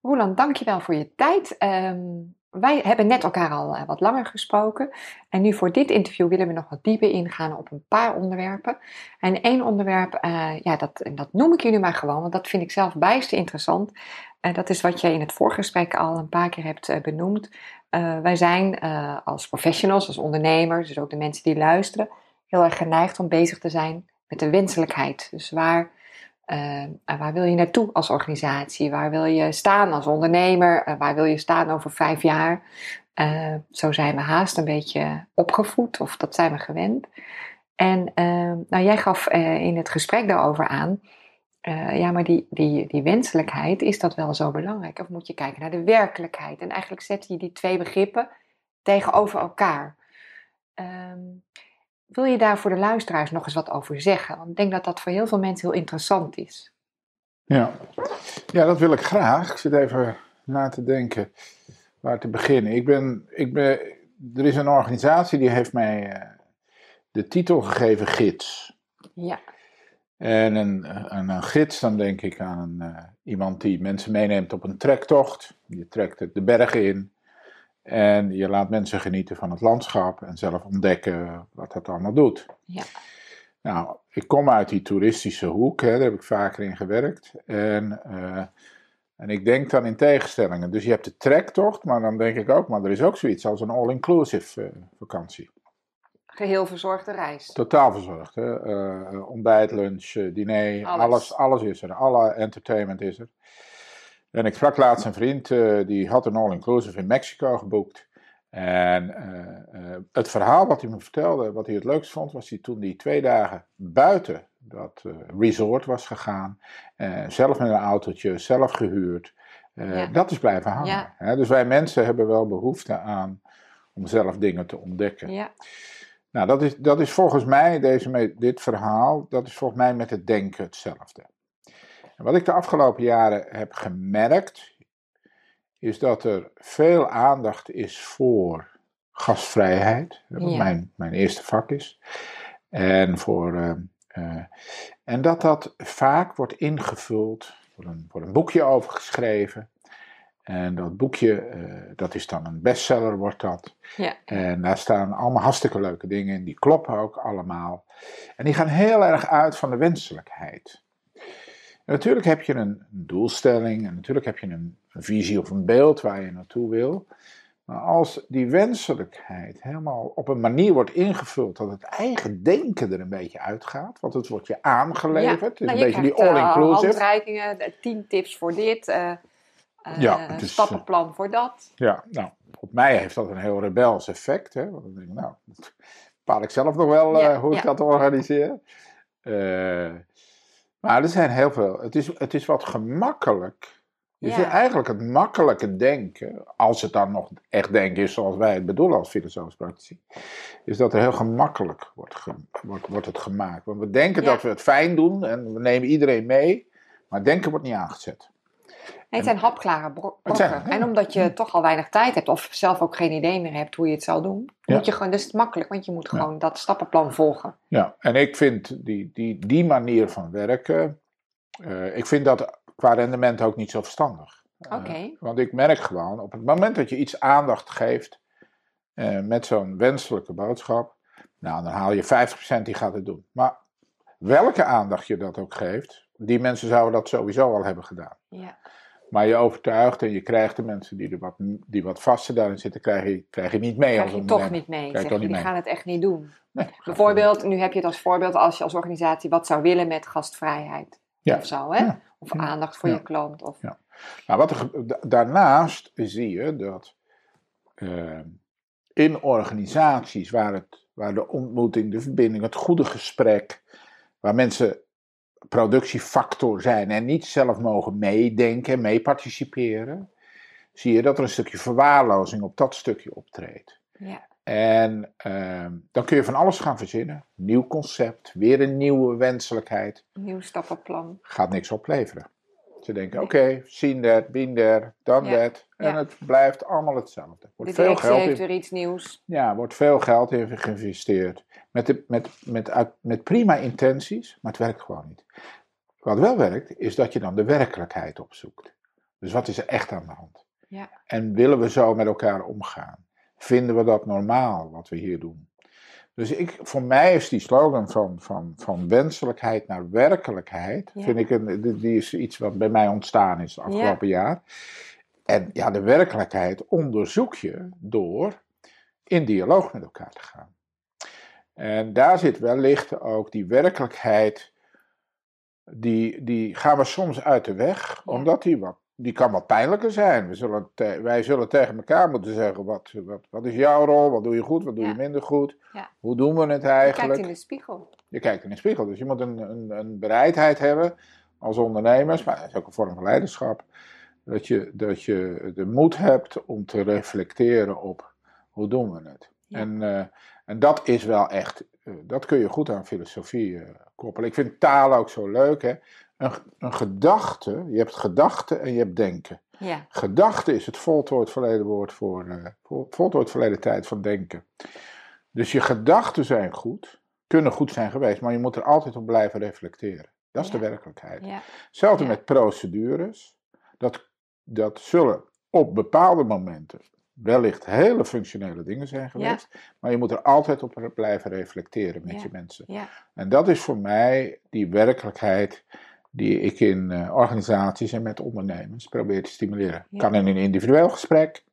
Roland, dankjewel voor je tijd. Ehm, wij hebben net elkaar al eh, wat langer gesproken. En nu voor dit interview willen we nog wat dieper ingaan op een paar onderwerpen. En één onderwerp, eh, ja, dat, dat noem ik jullie maar gewoon, want dat vind ik zelf bijster interessant. Uh, dat is wat je in het voorgesprek al een paar keer hebt benoemd. wij zijn als professionals, als ondernemers, dus ook de mensen die luisteren, heel erg geneigd om bezig te zijn met de wenselijkheid. Dus waar uh, waar wil je naartoe als organisatie? Waar wil je staan als ondernemer? Uh, waar wil je staan over vijf jaar? Uh, zo zijn we haast een beetje opgevoed, of dat zijn we gewend. En nou, jij gaf in het gesprek daarover aan. ja, maar die, die, die wenselijkheid, is dat wel zo belangrijk? Of moet je kijken naar de werkelijkheid? En eigenlijk zet je die twee begrippen tegenover elkaar. Wil je daar voor de luisteraars nog eens wat over zeggen? Want ik denk dat dat voor heel veel mensen heel interessant is. Ja, ja dat wil ik graag. Ik zit even na te denken waar te beginnen. Ik ben, ik ben, er is een organisatie die heeft mij uh, de titel gegeven gids. Ja. En een, een, een, gids, dan denk ik aan een, uh, iemand die mensen meeneemt op een trektocht. Je trekt de bergen in. En je laat mensen genieten van het landschap en zelf ontdekken wat dat allemaal doet. Ja. Nou, ik kom uit die toeristische hoek, hè, daar heb ik vaker in gewerkt. En, uh, en ik denk dan in tegenstellingen. Dus je hebt de trektocht, maar dan denk ik ook, maar er is ook zoiets als een all-inclusive uh, vakantie. Geheel verzorgde reis. Totaal verzorgd. Hè? Uh, ontbijt, lunch, diner, alles. alles. alles. is er. Alle entertainment is er. En ik sprak laatst een vriend, uh, die had een all-inclusive in Mexico geboekt. En uh, uh, het verhaal wat hij me vertelde, wat hij het leukst vond, was hij toen die twee dagen buiten dat resort was gegaan. zelf met een autootje, zelf gehuurd. Ja. Dat is blijven hangen. Ja. dus wij mensen hebben wel behoefte aan om zelf dingen te ontdekken. Ja. Nou, dat is, dat is volgens mij, deze, dit verhaal, dat is volgens mij met het denken hetzelfde wat ik de afgelopen jaren heb gemerkt, is dat er veel aandacht is voor gastvrijheid, wat mijn, mijn eerste vak is. En, voor, uh, uh, en dat dat vaak wordt ingevuld, voor een, voor een boekje over geschreven. En dat boekje, uh, dat is dan een bestseller, wordt dat. Ja. En daar staan allemaal hartstikke leuke dingen in, die kloppen ook allemaal. En die gaan heel erg uit van de wenselijkheid natuurlijk heb je een doelstelling en natuurlijk heb je een, visie of een beeld waar je naartoe wil. Maar als die wenselijkheid helemaal op een manier wordt ingevuld dat het eigen denken er een beetje uitgaat, want het wordt je aangeleverd, het is nou, een beetje die all-inclusive. Uh, handreikingen, tien tips voor dit, uh, uh, ja, een stappenplan voor dat. Ja, nou, op mij heeft dat een heel rebels effect. Hè? Want dan denk ik, nou, bepaal ik zelf nog wel ja, hoe ik dat organiseer. Maar er zijn heel veel. Het is, het is wat gemakkelijk. Je ja. eigenlijk het makkelijke denken, als het dan nog echt denken is zoals wij het bedoelen als filosofisch praktici, is dat er heel gemakkelijk wordt, wordt, wordt het gemaakt. Want we denken dat we het fijn doen en we nemen iedereen mee, maar denken wordt niet aangezet. Het zijn hapklare brokken. En omdat je toch al weinig tijd hebt, of zelf ook geen idee meer hebt hoe je het zal doen, ja. moet je gewoon, dus het makkelijk, want je moet gewoon dat stappenplan volgen. Ja, en ik vind die, die, die manier van werken, uh, ik vind dat qua rendement ook niet zo verstandig. Uh, Oké. Okay. want ik merk gewoon, op het moment dat je iets aandacht geeft uh, met zo'n wenselijke boodschap, nou dan haal je 50% die gaat het doen. Maar welke aandacht je dat ook geeft, die mensen zouden dat sowieso al hebben gedaan. Ja. Maar je overtuigt en je krijgt de mensen die, er wat, die wat vaster daarin zitten, krijg je, krijg je niet mee. Krijg je toch niet mee. Zeg die mee. gaan het echt niet doen. Nee, Bijvoorbeeld, nu heb je het als voorbeeld als je als organisatie wat zou willen met gastvrijheid. Ja. Of zo, hè? Ja. Of aandacht voor je klant. Of... Ja. Nou, wat er, daarnaast zie je dat uh, in organisaties waar, het, waar de ontmoeting, de verbinding, het goede gesprek, waar mensen productiefactor zijn en niet zelf mogen meedenken, mee participeren, zie je dat er een stukje verwaarlozing op dat stukje optreedt. Ja. En uh, dan kun je van alles gaan verzinnen. Nieuw concept, weer een nieuwe wenselijkheid. Nieuw stappenplan. Gaat niks opleveren. Ze denken, oké, seen that, been there, done Ja, that. En ja. het blijft allemaal hetzelfde. Wordt De veel geld heeft in, weer iets nieuws. ja, wordt veel geld in geïnvesteerd. Met, de, met, met, uit- met prima intenties, maar het werkt gewoon niet. Wat wel werkt, is dat je dan de werkelijkheid opzoekt. Dus wat is er echt aan de hand? Ja. En willen we zo met elkaar omgaan? Vinden we dat normaal, wat we hier doen? Dus ik, voor mij is die slogan van, van, van wenselijkheid naar werkelijkheid, Ja. vind ik een, die- is iets wat bij mij ontstaan is het afgelopen jaar. En ja, de werkelijkheid onderzoek je door in dialoog met elkaar te gaan. En daar zit wellicht ook die werkelijkheid, die, die gaan we soms uit de weg, omdat die wat, die kan wat pijnlijker zijn. We zullen te- wij zullen tegen elkaar moeten zeggen, wat, wat, wat is jouw rol, wat doe je goed, wat doe Ja. je minder goed, Ja. hoe doen we het Je eigenlijk. kijkt in de spiegel. Je kijkt in de spiegel, dus je moet een, een, een bereidheid hebben als ondernemers, maar dat is ook een vorm van leiderschap, dat je, dat je de moed hebt om te reflecteren op hoe doen we het. Ja. En, eh, en dat is wel echt, eh, dat kun je goed aan filosofie eh, koppelen. Ik vind taal ook zo leuk, hè. Een, een gedachte, je hebt gedachten en je hebt denken. Ja, Gedachte is het voltooid verleden woord voor, vol- voltooid verleden tijd van denken. Dus je gedachten zijn goed, kunnen goed zijn geweest, maar je moet er altijd op blijven reflecteren. Dat is Ja. de werkelijkheid. ja, Hetzelfde met procedures. Dat, dat zullen op bepaalde momenten wellicht hele functionele dingen zijn geweest, maar je moet er altijd op blijven reflecteren met Ja. je mensen. ja, En dat is voor mij die werkelijkheid die ik in eh, organisaties en met ondernemers probeer te stimuleren. Ja. Kan in een individueel gesprek,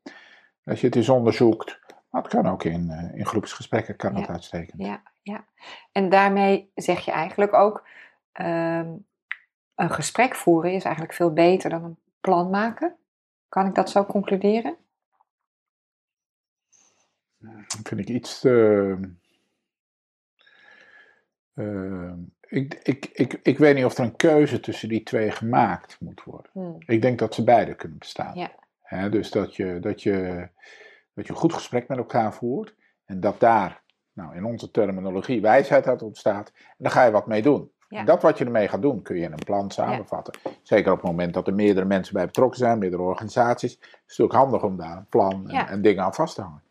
als je het eens onderzoekt, maar het kan ook in, eh, in groepsgesprekken, kan dat Ja. uitstekend. ja, ja. En daarmee zeg je eigenlijk ook, ehm, een gesprek voeren is eigenlijk veel beter dan een plan maken. Kan ik dat zo concluderen? Dat vind ik iets te... eh, ik, ik, ik, ik weet niet of er een keuze tussen die twee gemaakt moet worden. Hmm. Ik denk dat ze beide kunnen bestaan. Ja. Dus dat je, dat, je, dat je een goed gesprek met elkaar voert en dat daar, nou in onze terminologie, wijsheid uit ontstaat. En daar ga je wat mee doen. Ja. En dat wat je ermee gaat doen, kun je in een plan samenvatten. Zeker op het moment dat er meerdere mensen bij betrokken zijn, meerdere organisaties. is het natuurlijk handig om daar een plan en, Ja. en dingen aan vast te hangen.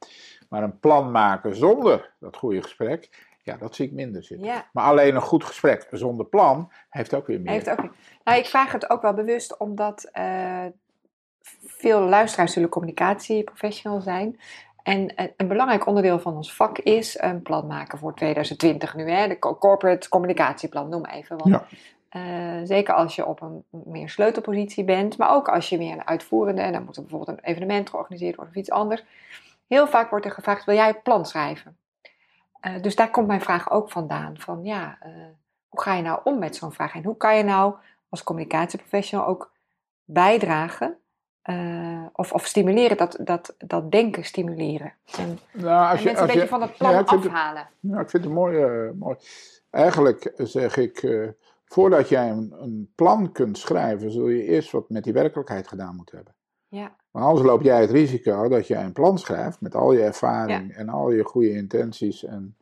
Maar een plan maken zonder dat goede gesprek, ja, dat zie ik minder zitten. Ja. Maar alleen een goed gesprek zonder plan heeft ook weer meer. Heeft ook, nou, ik vraag het ook wel bewust omdat eh, veel luisteraars zullen communicatieprofessional zijn. En eh, een belangrijk onderdeel van ons vak is een plan maken voor 2020 nu. Hè? De co- corporate communicatieplan, noem even. Want, Ja. eh, zeker als je op een meer sleutelpositie bent, maar ook als je meer een uitvoerende, en dan moet er bijvoorbeeld een evenement georganiseerd worden of iets anders. Heel vaak wordt er gevraagd, wil jij een plan schrijven? Eh, dus daar komt mijn vraag ook vandaan. Van ja, eh, hoe ga je nou om met zo'n vraag? En hoe kan je nou als communicatieprofessional ook bijdragen eh, of, of stimuleren, dat, dat, dat denken stimuleren? En, Nou, als je, mensen een beetje je, van het plan Ja, het- afhalen. Ik vind het mooi. mooi. Eigenlijk zeg ik, voordat jij een, een plan kunt schrijven, zul je eerst wat met die werkelijkheid gedaan moeten hebben. Ja, Maar anders loop jij het risico dat jij een plan schrijft met al je ervaring en al je goede intenties en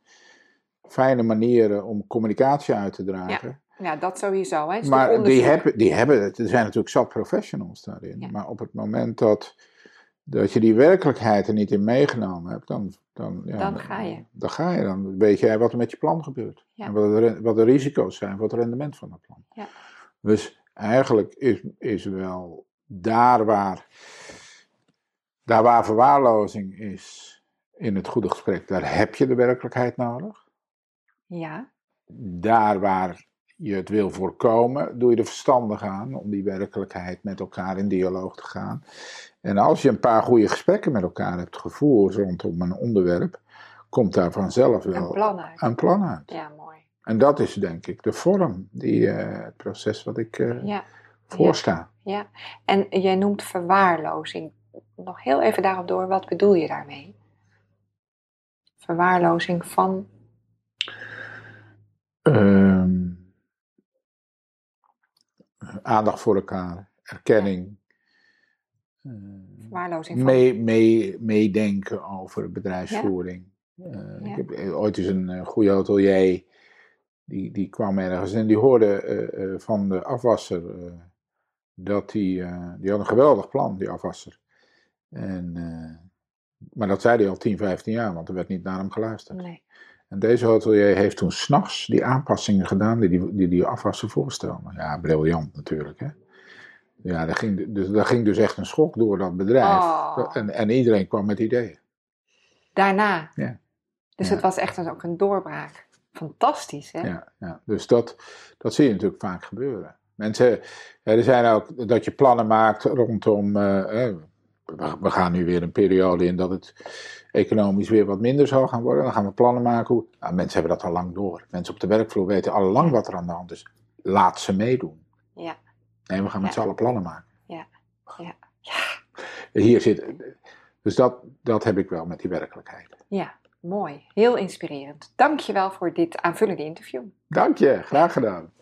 fijne manieren om communicatie uit te dragen. ja, dat sowieso. Hè. Maar die hebben, die hebben het. Er zijn natuurlijk zat professionals daarin. Ja. Maar op het moment dat, dat je die werkelijkheid er niet in meegenomen hebt, dan, dan, ja, Dan ga je. Dan ga je. Dan weet jij wat er met je plan gebeurt. Ja. En wat wat de risico's zijn voor het rendement van het plan. Ja. Dus eigenlijk is, is wel daar waar, daar waar verwaarlozing is in het goede gesprek, daar heb je de werkelijkheid nodig Ja, daar waar je het wil voorkomen, doe je er verstandig aan om die werkelijkheid met elkaar in dialoog te gaan. En als je een paar goede gesprekken met elkaar hebt gevoerd rondom een onderwerp, komt daar vanzelf wel een plan uit. een plan uit. Ja, mooi. En dat is denk ik de vorm, die, eh, het proces wat ik eh Ja, voorsta. ja. En jij noemt verwaarlozing. Nog heel even daarop door, wat bedoel je daarmee? Verwaarlozing van. Ehm, aandacht voor elkaar, erkenning. eh, Verwaarlozing van. mee, mee, meedenken over bedrijfsvoering. Eh, Ja. Ik heb ooit eens een eh, goede hotelier, die, die kwam ergens en die hoorde eh, eh, van de afwasser, eh, dat die, uh, die had een geweldig plan, die afwasser. En, uh, maar dat zei hij al 10, 15 jaar, want er werd niet naar hem geluisterd. Nee. En deze hotelier heeft toen s'nachts die aanpassingen gedaan die die, die, die afwasser voorstelde. Ja, briljant natuurlijk. Hè? Ja, daar ging, dus, daar ging dus echt een schok door dat bedrijf. Oh. En, en iedereen kwam met ideeën. Daarna. Ja. Dus Ja. het was echt ook een doorbraak. Fantastisch, hè? Ja, ja. Dus dat, dat zie je natuurlijk vaak gebeuren. Mensen, ja, er zijn ook dat je plannen maakt rondom. eh, we, gaan nu weer een periode in dat het economisch weer wat minder zal gaan worden. Dan gaan we plannen maken. Nou, mensen hebben dat al lang door. Mensen op de werkvloer weten al lang wat er aan de hand is. Laat ze meedoen. Ja. Nee, we gaan met Ja. z'n allen plannen maken. Ja. Ja. Hier zit. Dus dat, dat heb ik wel met die werkelijkheid. Ja, mooi. Heel inspirerend. Dank je wel voor dit aanvullende interview. Dank je, graag gedaan.